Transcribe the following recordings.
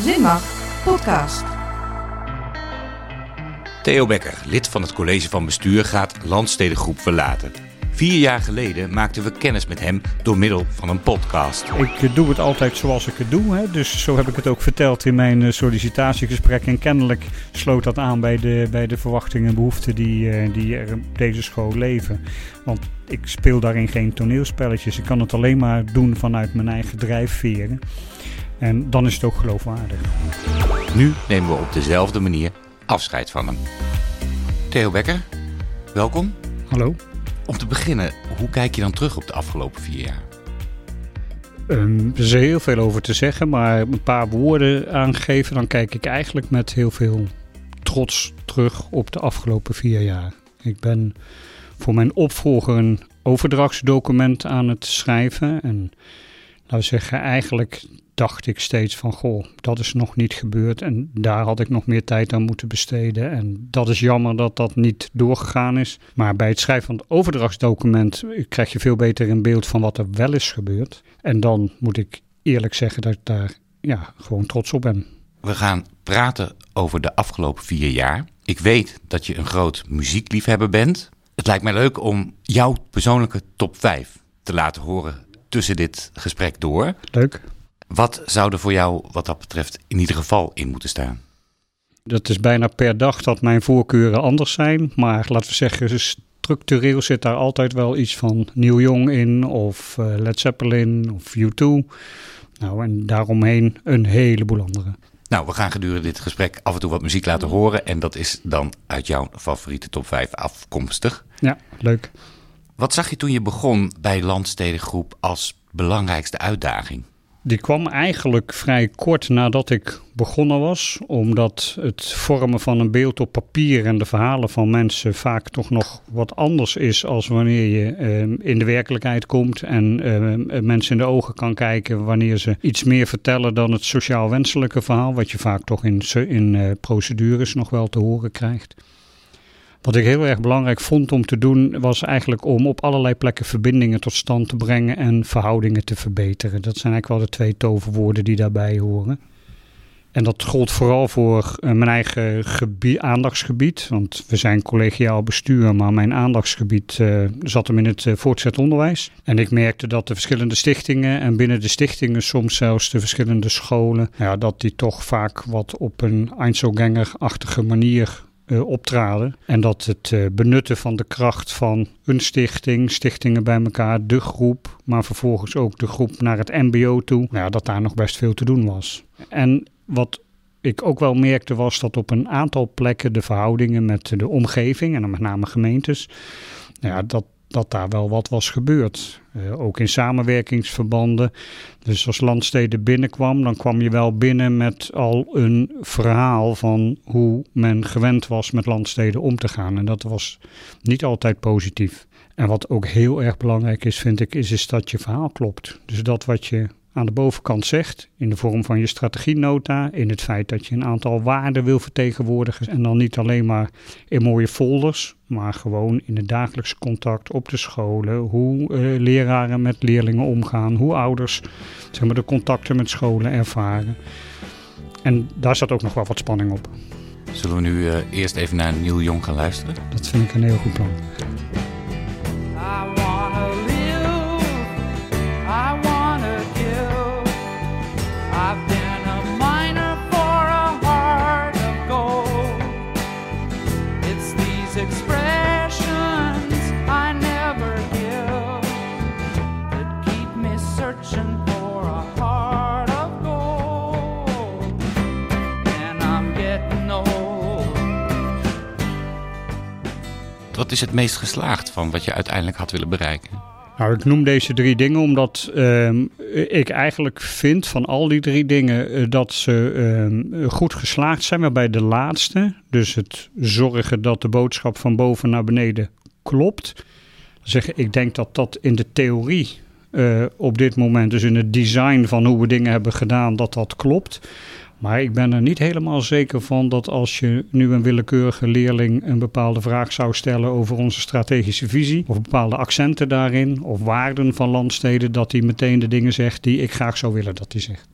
Zinmag Podcast. Theo Becker, lid van het college van bestuur, gaat Landstedengroep verlaten. Vier jaar geleden maakten we kennis met hem door middel van een podcast. Ik doe het altijd zoals ik het doe. Hè. Dus zo heb ik het ook verteld in mijn eh, sollicitatiegesprek. En kennelijk sloot dat aan bij de, bij de verwachtingen en behoeften die, eh, die er op deze school leven. Want ik speel daarin geen toneelspelletjes. Ik kan het alleen maar doen vanuit mijn eigen drijfveren. En dan is het ook geloofwaardig. Nu nemen we op dezelfde manier afscheid van hem. Theo Becker, welkom. Hallo. Om te beginnen, hoe kijk je dan terug op de afgelopen vier jaar? Um, er is heel veel over te zeggen, maar een paar woorden aangeven. Dan kijk ik eigenlijk met heel veel trots terug op de afgelopen vier jaar. Ik ben voor mijn opvolger een overdrachtsdocument aan het schrijven. En laten we zeggen, eigenlijk dacht ik steeds van, goh, dat is nog niet gebeurd en daar had ik nog meer tijd aan moeten besteden. En dat is jammer dat dat niet doorgegaan is. Maar bij het schrijven van het overdrachtsdocument krijg je veel beter een beeld van wat er wel is gebeurd. En dan moet ik eerlijk zeggen dat ik daar ja, gewoon trots op ben. We gaan praten over de afgelopen vier jaar. Ik weet dat je een groot muziekliefhebber bent. Het lijkt mij leuk om jouw persoonlijke top 5 te laten horen tussen dit gesprek door. Leuk. Wat zou er voor jou wat dat betreft in ieder geval in moeten staan? Dat is bijna per dag dat mijn voorkeuren anders zijn. Maar laten we zeggen, structureel zit daar altijd wel iets van Neil Young in, of uh, Led Zeppelin, of U2. Nou, en daaromheen een heleboel andere. Nou, we gaan gedurende dit gesprek af en toe wat muziek laten horen. En dat is dan uit jouw favoriete top 5 afkomstig. Ja, leuk. Wat zag je toen je begon bij Landstedengroep als belangrijkste uitdaging? Die kwam eigenlijk vrij kort nadat ik begonnen was, omdat het vormen van een beeld op papier en de verhalen van mensen vaak toch nog wat anders is als wanneer je uh, in de werkelijkheid komt en uh, mensen in de ogen kan kijken wanneer ze iets meer vertellen dan het sociaal wenselijke verhaal, wat je vaak toch in, in uh, procedures nog wel te horen krijgt. Wat ik heel erg belangrijk vond om te doen, was eigenlijk om op allerlei plekken verbindingen tot stand te brengen en verhoudingen te verbeteren. Dat zijn eigenlijk wel de twee toverwoorden die daarbij horen. En dat gold vooral voor uh, mijn eigen gebied, aandachtsgebied. Want we zijn collegiaal bestuur, maar mijn aandachtsgebied uh, zat hem in het uh, voortgezet onderwijs. En ik merkte dat de verschillende stichtingen en binnen de stichtingen soms zelfs de verschillende scholen, ja, dat die toch vaak wat op een Einzelganger-achtige manier optraden. En dat het uh, benutten van de kracht van een stichting, stichtingen bij elkaar, de groep, maar vervolgens ook de groep naar het MBO toe, nou dat daar nog best veel te doen was. En wat ik ook wel merkte was dat op een aantal plekken de verhoudingen met de omgeving, en dan met name gemeentes, nou ja, dat dat daar wel wat was gebeurd. Uh, ook in samenwerkingsverbanden. Dus als landsteden binnenkwam, dan kwam je wel binnen met al een verhaal van hoe men gewend was met landsteden om te gaan. En dat was niet altijd positief. En wat ook heel erg belangrijk is, vind ik, is, is dat je verhaal klopt. Dus dat wat je aan de bovenkant zegt, in de vorm van je strategienota, in het feit dat je een aantal waarden wil vertegenwoordigen en dan niet alleen maar in mooie folders, maar gewoon in het dagelijkse contact op de scholen, hoe uh, leraren met leerlingen omgaan, hoe ouders zeg maar, de contacten met scholen ervaren. En daar zat ook nog wel wat spanning op. Zullen we nu uh, eerst even naar Neil Jong gaan luisteren? Dat vind ik een heel goed plan. Het meest geslaagd van wat je uiteindelijk had willen bereiken? Nou, ik noem deze drie dingen omdat uh, ik eigenlijk vind van al die drie dingen uh, dat ze uh, goed geslaagd zijn. Maar bij de laatste, dus het zorgen dat de boodschap van boven naar beneden klopt. Zeg, ik denk dat dat in de theorie uh, op dit moment, dus in het design van hoe we dingen hebben gedaan, dat dat klopt. Maar ik ben er niet helemaal zeker van dat als je nu een willekeurige leerling een bepaalde vraag zou stellen over onze strategische visie, of bepaalde accenten daarin, of waarden van landsteden, dat hij meteen de dingen zegt die ik graag zou willen dat hij zegt.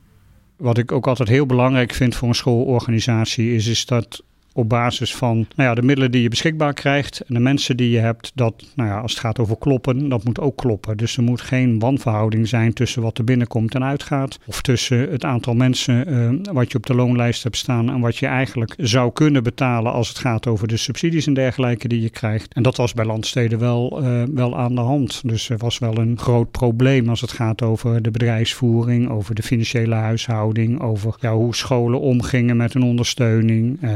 wat ik ook altijd heel belangrijk vind voor een schoolorganisatie, is, is dat op basis van nou ja, de middelen die je beschikbaar krijgt en de mensen die je hebt, dat nou ja, als het gaat over kloppen, dat moet ook kloppen. Dus er moet geen wanverhouding zijn tussen wat er binnenkomt en uitgaat, of tussen het aantal mensen uh, wat je op de loonlijst hebt staan en wat je eigenlijk zou kunnen betalen als het gaat over de subsidies en dergelijke die je krijgt. En dat was bij landsteden wel, uh, wel aan de hand. Dus er was wel een groot probleem als het gaat over de bedrijfsvoering, over de financiële huishouding, over ja, hoe scholen omgingen met hun ondersteuning. Uh,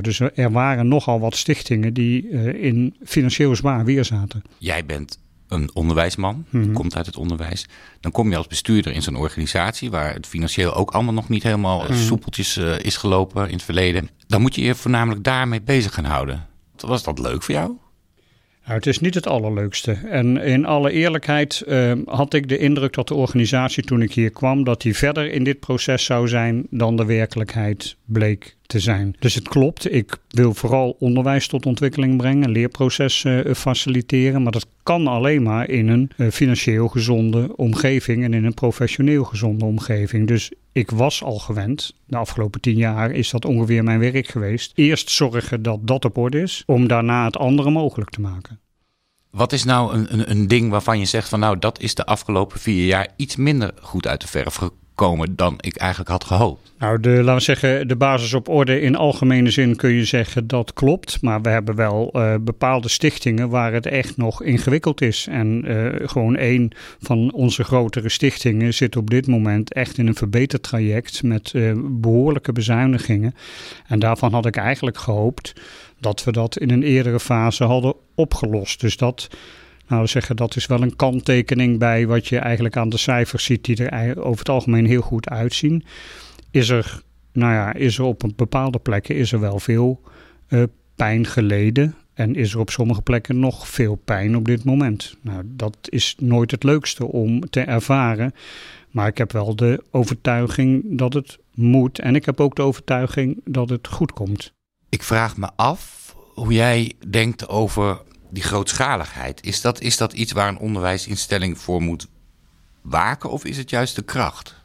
dus er waren nogal wat stichtingen die uh, in financieel zwaar weer zaten. Jij bent een onderwijsman, mm -hmm. komt uit het onderwijs. Dan kom je als bestuurder in zo'n organisatie waar het financieel ook allemaal nog niet helemaal mm -hmm. soepeltjes uh, is gelopen in het verleden. Dan moet je je voornamelijk daarmee bezig gaan houden. Was dat leuk voor jou? Nou, het is niet het allerleukste. En in alle eerlijkheid uh, had ik de indruk dat de organisatie toen ik hier kwam, dat die verder in dit proces zou zijn dan de werkelijkheid bleek te zijn. Dus het klopt, ik wil vooral onderwijs tot ontwikkeling brengen, leerprocessen uh, faciliteren, maar dat kan alleen maar in een uh, financieel gezonde omgeving en in een professioneel gezonde omgeving. Dus ik was al gewend, de afgelopen tien jaar is dat ongeveer mijn werk geweest. Eerst zorgen dat dat op orde is, om daarna het andere mogelijk te maken. Wat is nou een, een, een ding waarvan je zegt van nou dat is de afgelopen vier jaar iets minder goed uit de verf gekomen dan ik eigenlijk had gehoopt? Nou, de, laten we zeggen, de basis op orde in algemene zin kun je zeggen dat klopt. Maar we hebben wel uh, bepaalde stichtingen waar het echt nog ingewikkeld is. En uh, gewoon een van onze grotere stichtingen zit op dit moment echt in een verbetertraject met uh, behoorlijke bezuinigingen. En daarvan had ik eigenlijk gehoopt dat we dat in een eerdere fase hadden opgelost. Dus dat nou, we zeggen dat is wel een kanttekening bij wat je eigenlijk aan de cijfers ziet, die er over het algemeen heel goed uitzien. Is er, nou ja, is er op een bepaalde plekken is er wel veel uh, pijn geleden. En is er op sommige plekken nog veel pijn op dit moment. Nou, dat is nooit het leukste om te ervaren. Maar ik heb wel de overtuiging dat het moet. En ik heb ook de overtuiging dat het goed komt. Ik vraag me af hoe jij denkt over die grootschaligheid, is dat, is dat iets waar een onderwijsinstelling voor moet waken of is het juist de kracht?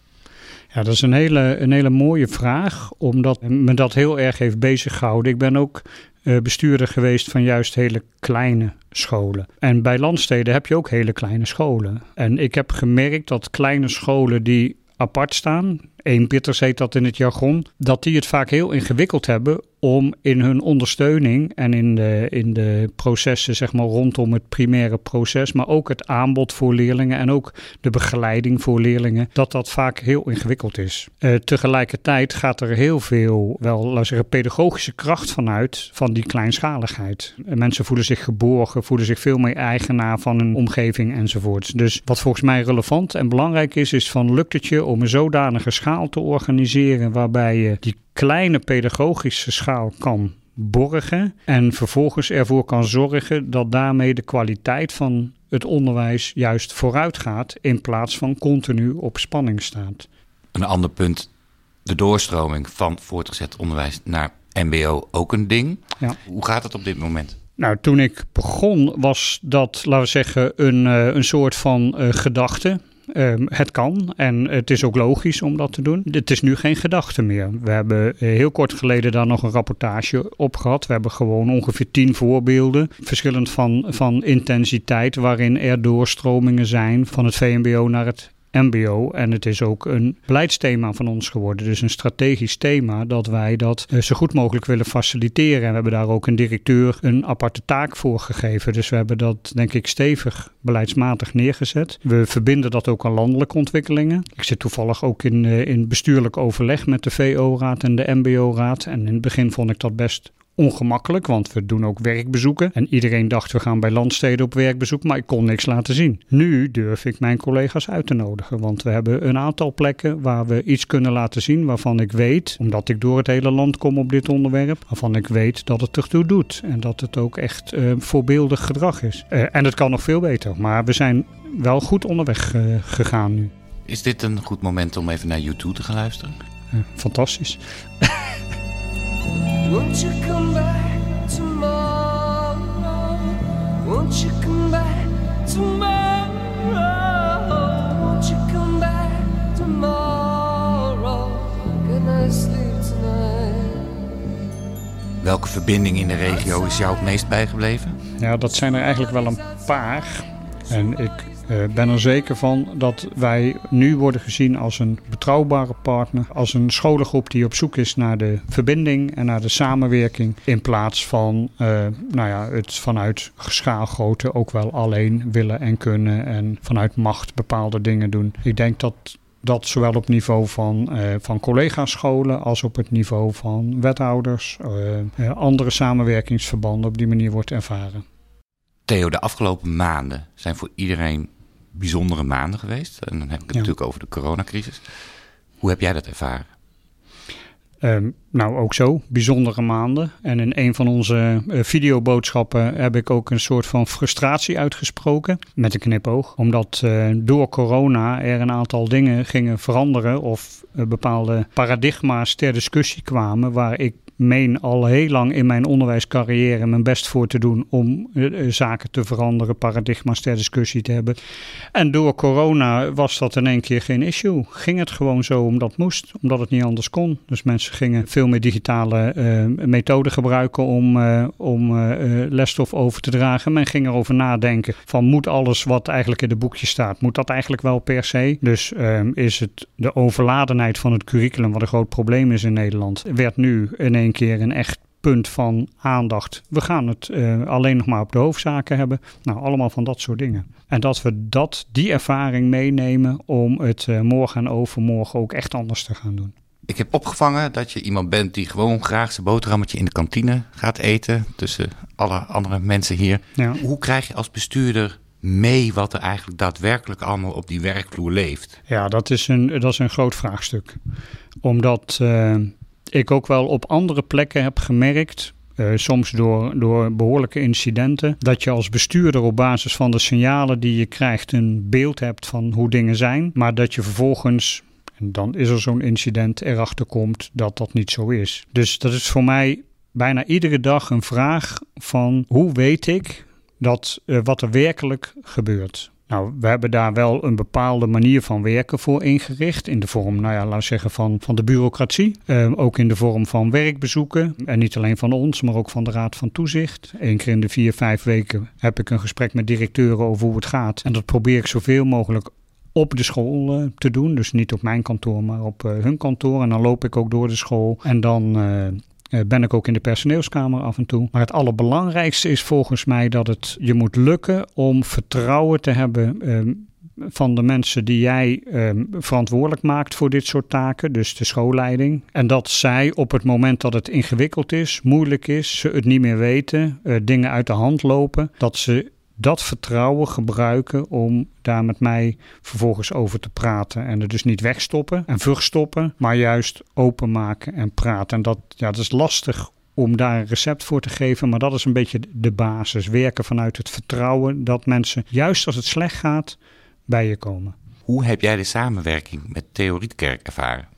Ja, dat is een hele, een hele mooie vraag, omdat me dat heel erg heeft bezig gehouden. Ik ben ook uh, bestuurder geweest van juist hele kleine scholen. En bij landsteden heb je ook hele kleine scholen. En ik heb gemerkt dat kleine scholen die apart staan, eenpitters heet dat in het jargon, dat die het vaak heel ingewikkeld hebben om in hun ondersteuning en in de, in de processen zeg maar, rondom het primaire proces, maar ook het aanbod voor leerlingen en ook de begeleiding voor leerlingen, dat dat vaak heel ingewikkeld is. Uh, tegelijkertijd gaat er heel veel, wel laten zeggen, pedagogische kracht vanuit van die kleinschaligheid. En mensen voelen zich geborgen, voelen zich veel meer eigenaar van hun omgeving enzovoorts. Dus wat volgens mij relevant en belangrijk is, is van lukt het je om een zodanige schaal te organiseren waarbij je die kleine pedagogische schaal kan borgen en vervolgens ervoor kan zorgen dat daarmee de kwaliteit van het onderwijs juist vooruit gaat in plaats van continu op spanning staat. Een ander punt, de doorstroming van voortgezet onderwijs naar MBO ook een ding. Ja. Hoe gaat het op dit moment? Nou, toen ik begon was dat, laten we zeggen, een, een soort van uh, gedachte. Um, het kan en het is ook logisch om dat te doen. Het is nu geen gedachte meer. We hebben heel kort geleden daar nog een rapportage op gehad. We hebben gewoon ongeveer tien voorbeelden, verschillend van, van intensiteit, waarin er doorstromingen zijn van het VMBO naar het MBO. En het is ook een beleidsthema van ons geworden. Dus een strategisch thema dat wij dat uh, zo goed mogelijk willen faciliteren. En we hebben daar ook een directeur een aparte taak voor gegeven. Dus we hebben dat denk ik stevig beleidsmatig neergezet. We verbinden dat ook aan landelijke ontwikkelingen. Ik zit toevallig ook in, uh, in bestuurlijk overleg met de VO-raad en de MBO-raad. En in het begin vond ik dat best ongemakkelijk, want we doen ook werkbezoeken. En iedereen dacht we gaan bij landsteden op werkbezoek, maar ik kon niks laten zien. Nu durf ik mijn collega's uit te nodigen, want we hebben een aantal plekken waar we iets kunnen laten zien waarvan ik weet, omdat ik door het hele land kom op dit onderwerp, waarvan ik weet dat het ertoe doet en dat het ook echt uh, voorbeeldig gedrag is. Uh, en het kan nog veel beter, maar we zijn wel goed onderweg uh, gegaan nu. Is dit een goed moment om even naar YouTube te gaan luisteren? fantastisch. Welke verbinding in de regio is jou het meest bijgebleven? Ja, dat zijn er eigenlijk wel een paar. En ik uh, ben er zeker van dat wij nu worden gezien als een betrouwbare partner. Als een scholengroep die op zoek is naar de verbinding en naar de samenwerking. In plaats van uh, nou ja, het vanuit schaalgrootte ook wel alleen willen en kunnen. En vanuit macht bepaalde dingen doen. Ik denk dat dat zowel op niveau van, uh, van collega-scholen als op het niveau van wethouders, andere samenwerkingsverbanden op die manier wordt ervaren. Theo, de afgelopen maanden zijn voor iedereen bijzondere maanden geweest. En dan heb ik het ja. natuurlijk over de coronacrisis. Hoe heb jij dat ervaren? Um, nou, ook zo, bijzondere maanden. En in een van onze uh, videoboodschappen heb ik ook een soort van frustratie uitgesproken. Met een knipoog. Omdat uh, door corona er een aantal dingen gingen veranderen. Of uh, bepaalde paradigma's ter discussie kwamen. Waar ik meen al heel lang in mijn onderwijscarrière mijn best voor te doen om uh, zaken te veranderen, paradigma's ter discussie te hebben. En door corona was dat in één keer geen issue. Ging het gewoon zo omdat het moest, omdat het niet anders kon. Dus mensen gingen veel meer digitale uh, methoden gebruiken om, om lesstof over te dragen. Men ging erover nadenken van moet alles wat eigenlijk in de boekje staat, moet dat eigenlijk wel per se? Dus ehm, is het de overladenheid van het curriculum, wat een groot probleem is in Nederland, werd nu in één keer een echt punt van aandacht. We gaan het uh, alleen nog maar op de hoofdzaken hebben. Nou, allemaal van dat soort dingen. En dat we dat, die ervaring meenemen om het uh, morgen en overmorgen ook echt anders te gaan doen. Ik heb opgevangen dat je iemand bent die gewoon graag zijn boterhammetje in de kantine gaat eten. Tussen alle andere mensen hier. Ja. Hoe krijg je als bestuurder mee wat er eigenlijk daadwerkelijk allemaal op die werkvloer leeft? Ja, dat is een, dat is een groot vraagstuk. Omdat uh, ik ook wel op andere plekken heb gemerkt. Uh, soms door, door behoorlijke incidenten. Dat je als bestuurder op basis van de signalen die je krijgt een beeld hebt van hoe dingen zijn. Maar dat je vervolgens, en dan is er zo'n incident, erachter komt dat dat niet zo is. Dus dat is voor mij bijna iedere dag een vraag van hoe weet ik dat uh, wat er werkelijk gebeurt. Nou, we hebben daar wel een bepaalde manier van werken voor ingericht. In de vorm, nou ja, laten zeggen, van, van de bureaucratie. Uh, ook in de vorm van werkbezoeken. En niet alleen van ons, maar ook van de Raad van Toezicht. Eén keer in de vier, vijf weken heb ik een gesprek met directeuren over hoe het gaat. En dat probeer ik zoveel mogelijk op de school uh, te doen. Dus niet op mijn kantoor, maar op uh, hun kantoor. En dan loop ik ook door de school. En dan uh, ben ik ook in de personeelskamer af en toe. Maar het allerbelangrijkste is volgens mij dat het je moet lukken om vertrouwen te hebben um, van de mensen die jij um, verantwoordelijk maakt voor dit soort taken, dus de schoolleiding. En dat zij op het moment dat het ingewikkeld is, moeilijk is, ze het niet meer weten, uh, dingen uit de hand lopen, dat ze dat vertrouwen gebruiken om daar met mij vervolgens over te praten. En het dus niet wegstoppen en verstoppen, maar juist openmaken en praten. En dat, ja, dat is lastig om daar een recept voor te geven, maar dat is een beetje de basis. Werken vanuit het vertrouwen dat mensen, juist als het slecht gaat, bij je komen. Hoe heb jij de samenwerking met Theo Rietkerk ervaren?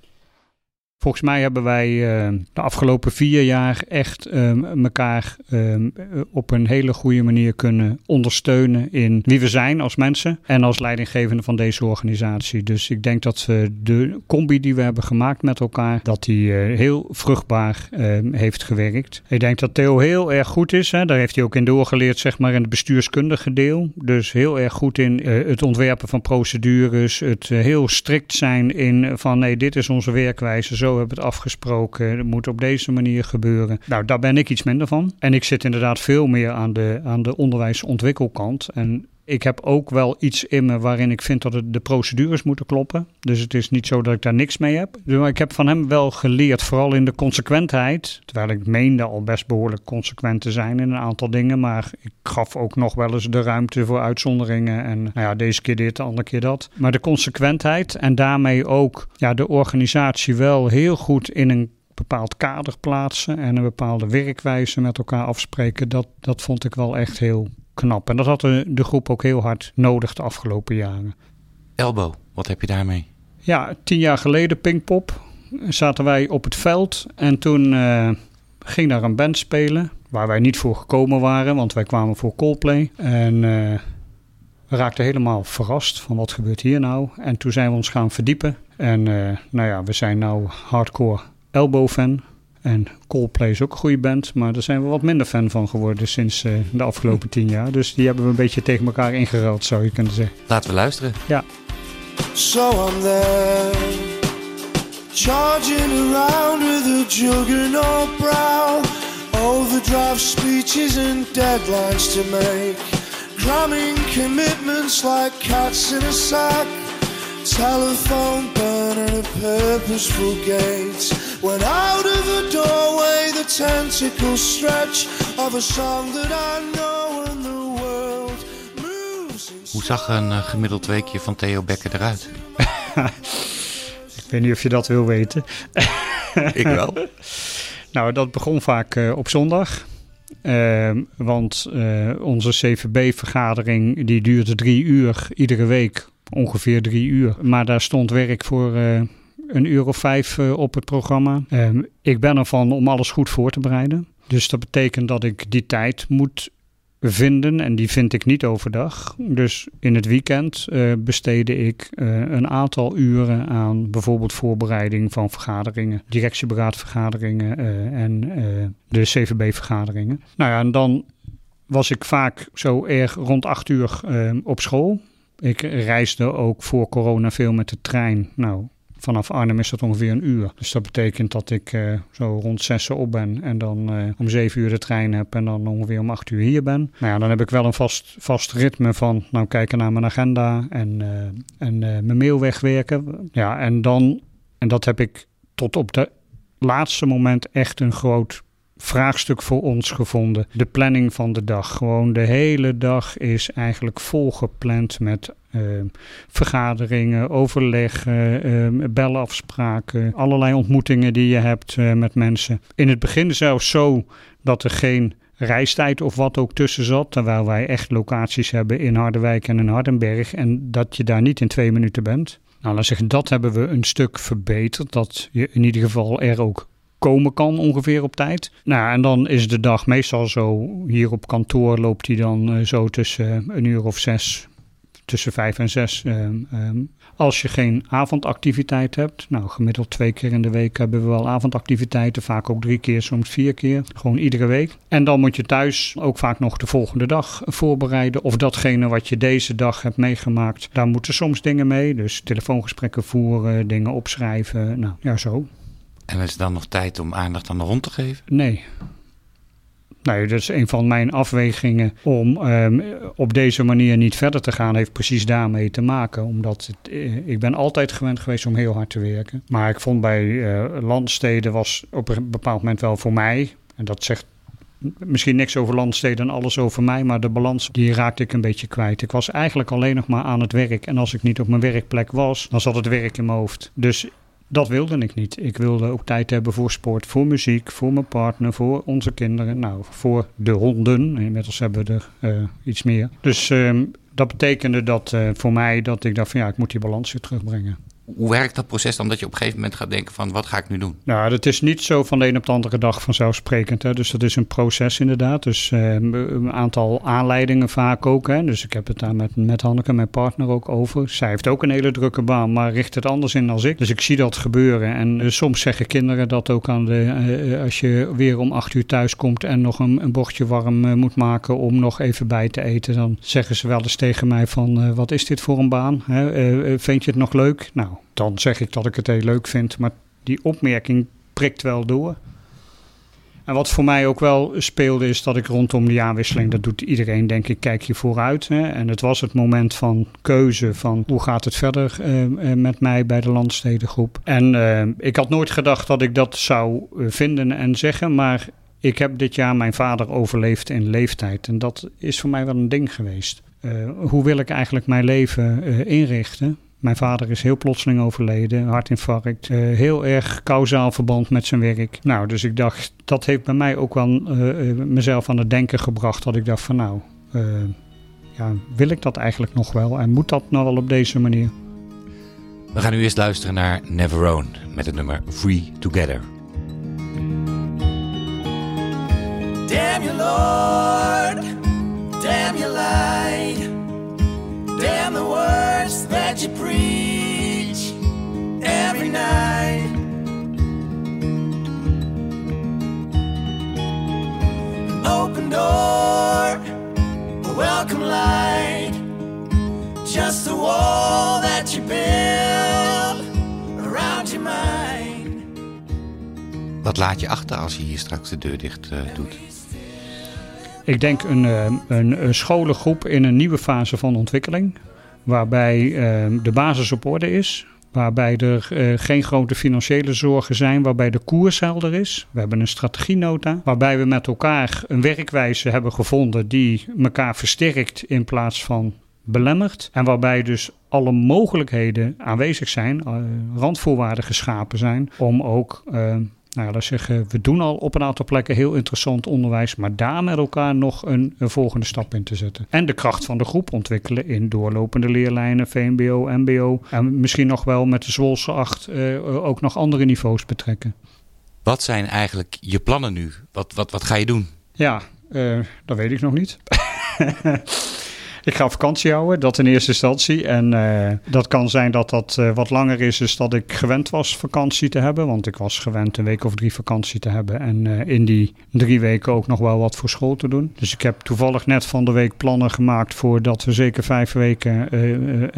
Volgens mij hebben wij uh, de afgelopen vier jaar echt um, elkaar um, op een hele goede manier kunnen ondersteunen in wie we zijn als mensen en als leidinggevende van deze organisatie. Dus ik denk dat de combi die we hebben gemaakt met elkaar, dat die uh, heel vruchtbaar uh, heeft gewerkt. Ik denk dat Theo heel erg goed is. Hè? Daar heeft hij ook in doorgeleerd, zeg maar, in het bestuurskundige deel. Dus heel erg goed in het ontwerpen van procedures, het heel strikt zijn in van nee, dit is onze werkwijze, zo hebben we het afgesproken. Het moet op deze manier gebeuren. Nou, daar ben ik iets minder van. En ik zit inderdaad veel meer aan de, aan de onderwijsontwikkelkant. En ik heb ook wel iets in me waarin ik vind dat het de procedures moeten kloppen. Dus het is niet zo dat ik daar niks mee heb. Dus ik heb van hem wel geleerd, vooral in de consequentheid. Terwijl ik meende al best behoorlijk consequent te zijn in een aantal dingen. Maar ik gaf ook nog wel eens de ruimte voor uitzonderingen. En nou ja, deze keer dit, de andere keer dat. Maar de consequentheid en daarmee ook ja, de organisatie wel heel goed in een bepaald kader plaatsen en een bepaalde werkwijze met elkaar afspreken, dat, dat vond ik wel echt heel knap. En dat had de, de groep ook heel hard nodig de afgelopen jaren. Elbo, wat heb je daarmee? Ja, tien jaar geleden, Pinkpop, zaten wij op het veld. En toen uh, ging daar een band spelen, waar wij niet voor gekomen waren, want wij kwamen voor Coldplay. En uh, we raakten helemaal verrast van wat gebeurt hier nou. En toen zijn we ons gaan verdiepen. En uh, nou ja, we zijn nou hardcore Elbow-fan. En Coldplay is ook een goede band, maar daar zijn we wat minder fan van geworden sinds eh, de afgelopen tien jaar. Dus die hebben we een beetje tegen elkaar ingeruild, zou je kunnen zeggen. Laten we luisteren. So I'm there, charging around with a juggernaut brow, overdrive speeches and deadlines to make, cramming commitments like cats in a sack, telephone burning a purposeful gate. When out of the doorway the tentacles stretch of a song that I know and the world moves. in Hoe zag een eh, gemiddeld weekje van Theo Becker eruit? Ik weet niet of je dat wil weten. Ik wel. Nou, dat begon vaak eh, op zondag. Ehm, want eh, onze CVB-vergadering die duurde drie uur iedere week. Ongeveer drie uur. Maar daar stond werk voor eh, een uur of vijf eh, op het programma. Ehm, ik ben ervan om alles goed voor te bereiden. Dus dat betekent dat ik die tijd moet vinden en die vind ik niet overdag. Dus in het weekend eh, bestede ik eh, een aantal uren aan bijvoorbeeld voorbereiding van vergaderingen, directieberaadvergaderingen en de CVB-vergaderingen. Nou ja, en dan was ik vaak zo erg rond acht uur eh, op school. Ik reisde ook voor corona veel met de trein. Nou, vanaf Arnhem is dat ongeveer een uur. Dus dat betekent dat ik eh, zo rond zes op ben en dan eh, om zeven uur de trein heb en dan ongeveer om acht uur hier ben. Nou ja, dan heb ik wel een vast, vast ritme van nou kijken naar mijn agenda en, eh, en mijn mail wegwerken. Ja, en dan, en dat heb ik tot op de laatste moment echt een groot vraagstuk voor ons gevonden. De planning van de dag. Gewoon de hele dag is eigenlijk volgepland met eh, vergaderingen, overleggen, eh, belafspraken, allerlei ontmoetingen die je hebt eh, met mensen. In het begin zelfs zo dat er geen reistijd of wat ook tussen zat, terwijl wij echt locaties hebben in Harderwijk en in Hardenberg en dat je daar niet in twee minuten bent. Nou, dan zeg ik, dat hebben we een stuk verbeterd, dat je in ieder geval er ook komen kan ongeveer op tijd. Nou, en dan is de dag meestal zo, hier op kantoor loopt hij dan eh, zo tussen een uur of zes, tussen vijf en zes. ehm, ehm. als je geen avondactiviteit hebt, nou gemiddeld twee keer in de week hebben we wel avondactiviteiten, vaak ook drie keer, soms vier keer, gewoon iedere week. En dan moet je thuis ook vaak nog de volgende dag voorbereiden of datgene wat je deze dag hebt meegemaakt, daar moeten soms dingen mee, dus telefoongesprekken voeren, dingen opschrijven, nou ja zo. En is dan nog tijd om aandacht aan de hond te geven? Nee. Nee, dat is een van mijn afwegingen om ehm, op deze manier niet verder te gaan, heeft precies daarmee te maken. Omdat het, eh, ik ben altijd gewend geweest om heel hard te werken. Maar ik vond bij eh, landsteden was op een bepaald moment wel voor mij, en dat zegt misschien niks over landsteden en alles over mij, maar de balans die raakte ik een beetje kwijt. Ik was eigenlijk alleen nog maar aan het werk en als ik niet op mijn werkplek was, dan zat het werk in mijn hoofd. Dus dat wilde ik niet. Ik wilde ook tijd hebben voor sport, voor muziek, voor mijn partner, voor onze kinderen. Nou, voor de honden. Inmiddels hebben we er eh, iets meer. Dus ehm, dat betekende dat eh, voor mij dat ik dacht van ja, ik moet die balans weer terugbrengen. Hoe werkt dat proces dan dat je op een gegeven moment gaat denken van wat ga ik nu doen? Nou, dat is niet zo van de een op de andere dag vanzelfsprekend. Hè. Dus dat is een proces inderdaad. Dus eh, een aantal aanleidingen vaak ook. Hè. Dus ik heb het daar met, met Hanneke, mijn partner, ook over. Zij heeft ook een hele drukke baan, maar richt het anders in dan ik. Dus ik zie dat gebeuren. En eh, soms zeggen kinderen dat ook aan de... eh, als je weer om acht uur thuis komt en nog een, een bordje warm eh, moet maken om nog even bij te eten. Dan zeggen ze wel eens tegen mij van, eh, wat is dit voor een baan? Hè? Eh, eh, vind je het nog leuk? Nou, dan zeg ik dat ik het heel leuk vind. Maar die opmerking prikt wel door. En wat voor mij ook wel speelde is dat ik rondom de jaarwisseling, dat doet iedereen denk ik, kijk je vooruit. Hè? En het was het moment van keuze van hoe gaat het verder eh, eh, met mij bij de landstedengroep. En eh, ik had nooit gedacht dat ik dat zou vinden en zeggen, maar ik heb dit jaar mijn vader overleefd in leeftijd. En dat is voor mij wel een ding geweest. Hoe wil ik eigenlijk mijn leven inrichten? Mijn vader is heel plotseling overleden, hartinfarct, eh, heel erg kausaal verband met zijn werk. Nou, dus ik dacht, dat heeft bij mij ook wel eh, eh, mezelf aan het denken gebracht. Dat ik dacht van nou, eh, ja, wil ik dat eigenlijk nog wel? En moet dat nou wel op deze manier? We gaan nu eerst luisteren naar Never Own met het nummer Free Together. Damn you, Lord. Damn your light. Damn the words that you preach every night. Open door, a welcome light, just the wall that you build around your mind. Wat laat je achter als je hier straks de deur dicht uh, doet? Ik denk een, eh, een, een scholengroep in een nieuwe fase van ontwikkeling. Waarbij eh, de basis op orde is. Waarbij er eh, geen grote financiële zorgen zijn. Waarbij de koers helder is. We hebben een strategienota. Waarbij we met elkaar een werkwijze hebben gevonden die elkaar versterkt in plaats van belemmert. En waarbij dus alle mogelijkheden aanwezig zijn, eh, randvoorwaarden geschapen zijn om ook eh, nou laat zeggen, we doen al op een aantal plekken heel interessant onderwijs, maar daar met elkaar nog een, een volgende stap in te zetten. En de kracht van de groep ontwikkelen in doorlopende leerlijnen, VMBO, MBO en misschien nog wel met de Zwolse 8 eh, ook nog andere niveaus betrekken. Wat zijn eigenlijk je plannen nu? Wat, wat, wat ga je doen? Ja, eh, dat weet ik nog niet. ik ga vakantie houden, dat in eerste instantie. En eh, dat kan zijn dat dat eh, wat langer is, dus dat ik gewend was vakantie te hebben. Want ik was gewend een week of drie vakantie te hebben. En eh, in die drie weken ook nog wel wat voor school te doen. Dus ik heb toevallig net van de week plannen gemaakt voor dat we zeker vijf weken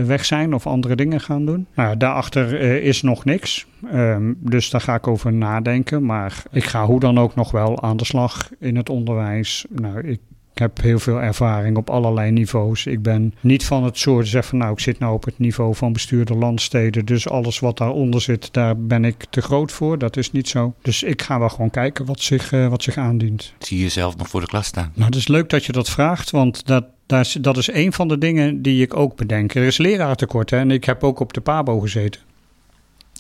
weg zijn of andere dingen gaan doen. Nou, daarachter is nog niks. Ehm, dus daar ga ik over nadenken. Maar ik ga hoe dan ook nog wel aan de slag in het onderwijs. Nou, ik ik heb heel veel ervaring op allerlei niveaus. Ik ben niet van het soort zeg van nou, ik zit nou op het niveau van bestuurder landsteden. Dus alles wat daaronder zit, daar ben ik te groot voor. Dat is niet zo. Dus ik ga wel gewoon kijken wat zich, eh, wat zich aandient. Zie je jezelf nog voor de klas staan? Nou, het is leuk dat je dat vraagt, want dat, is, dat is een van de dingen die ik ook bedenk. Er is leraartekort hè, en ik heb ook op de PABO gezeten.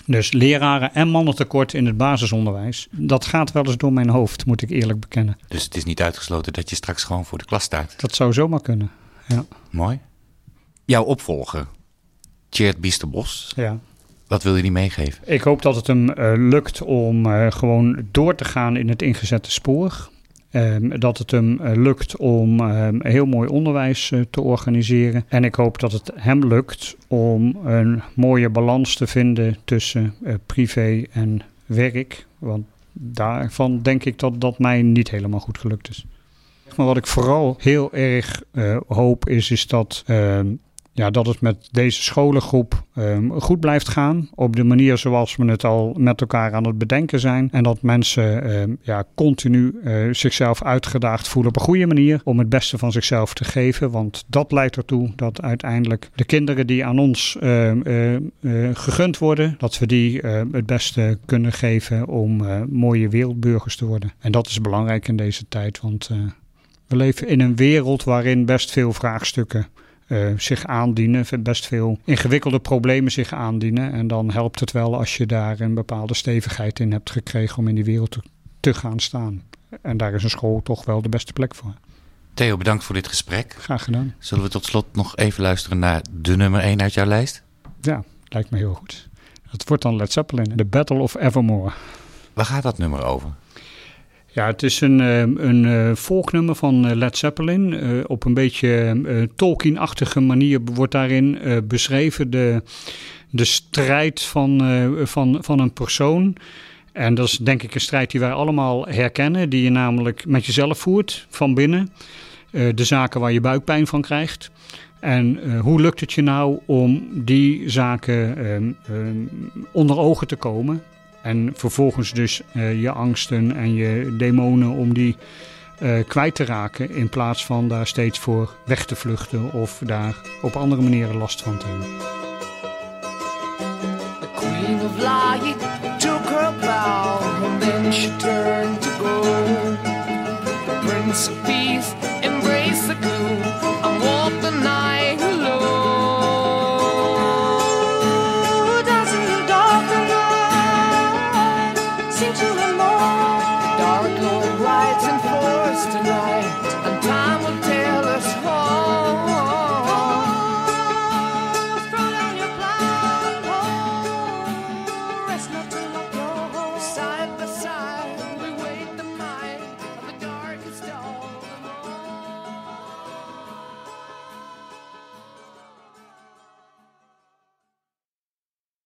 Dus leraren en mannentekort in het basisonderwijs. Dat gaat wel eens door mijn hoofd, moet ik eerlijk bekennen. Dus het is niet uitgesloten dat je straks gewoon voor de klas staat. Dat zou zomaar kunnen. Ja. Mooi. Jouw opvolger, Tjeerd Biesterbos. ja. Wat wil je die meegeven? Ik hoop dat het hem eh, lukt om eh, gewoon door te gaan in het ingezette spoor. Ehm, dat het hem eh, lukt om ehm, heel mooi onderwijs eh, te organiseren. En ik hoop dat het hem lukt om een mooie balans te vinden tussen eh, privé en werk. Want daarvan denk ik dat dat mij niet helemaal goed gelukt is. Maar wat ik vooral heel erg hoop is, is dat, ehm, ja, dat het met deze scholengroep ehm, goed blijft gaan. Op de manier zoals we het al met elkaar aan het bedenken zijn. En dat mensen ehm, ja, continu eh, zichzelf uitgedaagd voelen op een goede manier. Om het beste van zichzelf te geven. Want dat leidt ertoe dat uiteindelijk de kinderen die aan ons ehm, eh, gegund worden. Dat we die het beste kunnen geven om eh, mooie wereldburgers te worden. En dat is belangrijk in deze tijd. Want we leven in een wereld waarin best veel vraagstukken eh, zich aandienen, best veel ingewikkelde problemen zich aandienen. En dan helpt het wel als je daar een bepaalde stevigheid in hebt gekregen om in die wereld te, te gaan staan. En daar is een school toch wel de beste plek voor. Theo, bedankt voor dit gesprek. Graag gedaan. Zullen we tot slot nog even luisteren naar de nummer 1 uit jouw lijst? Ja, lijkt me heel goed. Het wordt dan Led Zeppelin, The Battle of Evermore. Waar gaat dat nummer over? Ja, het is een, eh, een eh, volknummer van eh, Led Zeppelin. Eh, op een beetje eh, Tolkien-achtige manier wordt daarin beschreven de, de strijd van, van, van een persoon. En dat is denk ik een strijd die wij allemaal herkennen. Die je namelijk met jezelf voert van binnen. De zaken waar je buikpijn van krijgt. En hoe lukt het je nou om die zaken ehm, ehm, onder ogen te komen? En vervolgens dus eh, je angsten en je demonen om die eh, kwijt te raken. In plaats van daar steeds voor weg te vluchten of daar op andere manieren last van te hebben. The Queen of took to. The Prince of Peace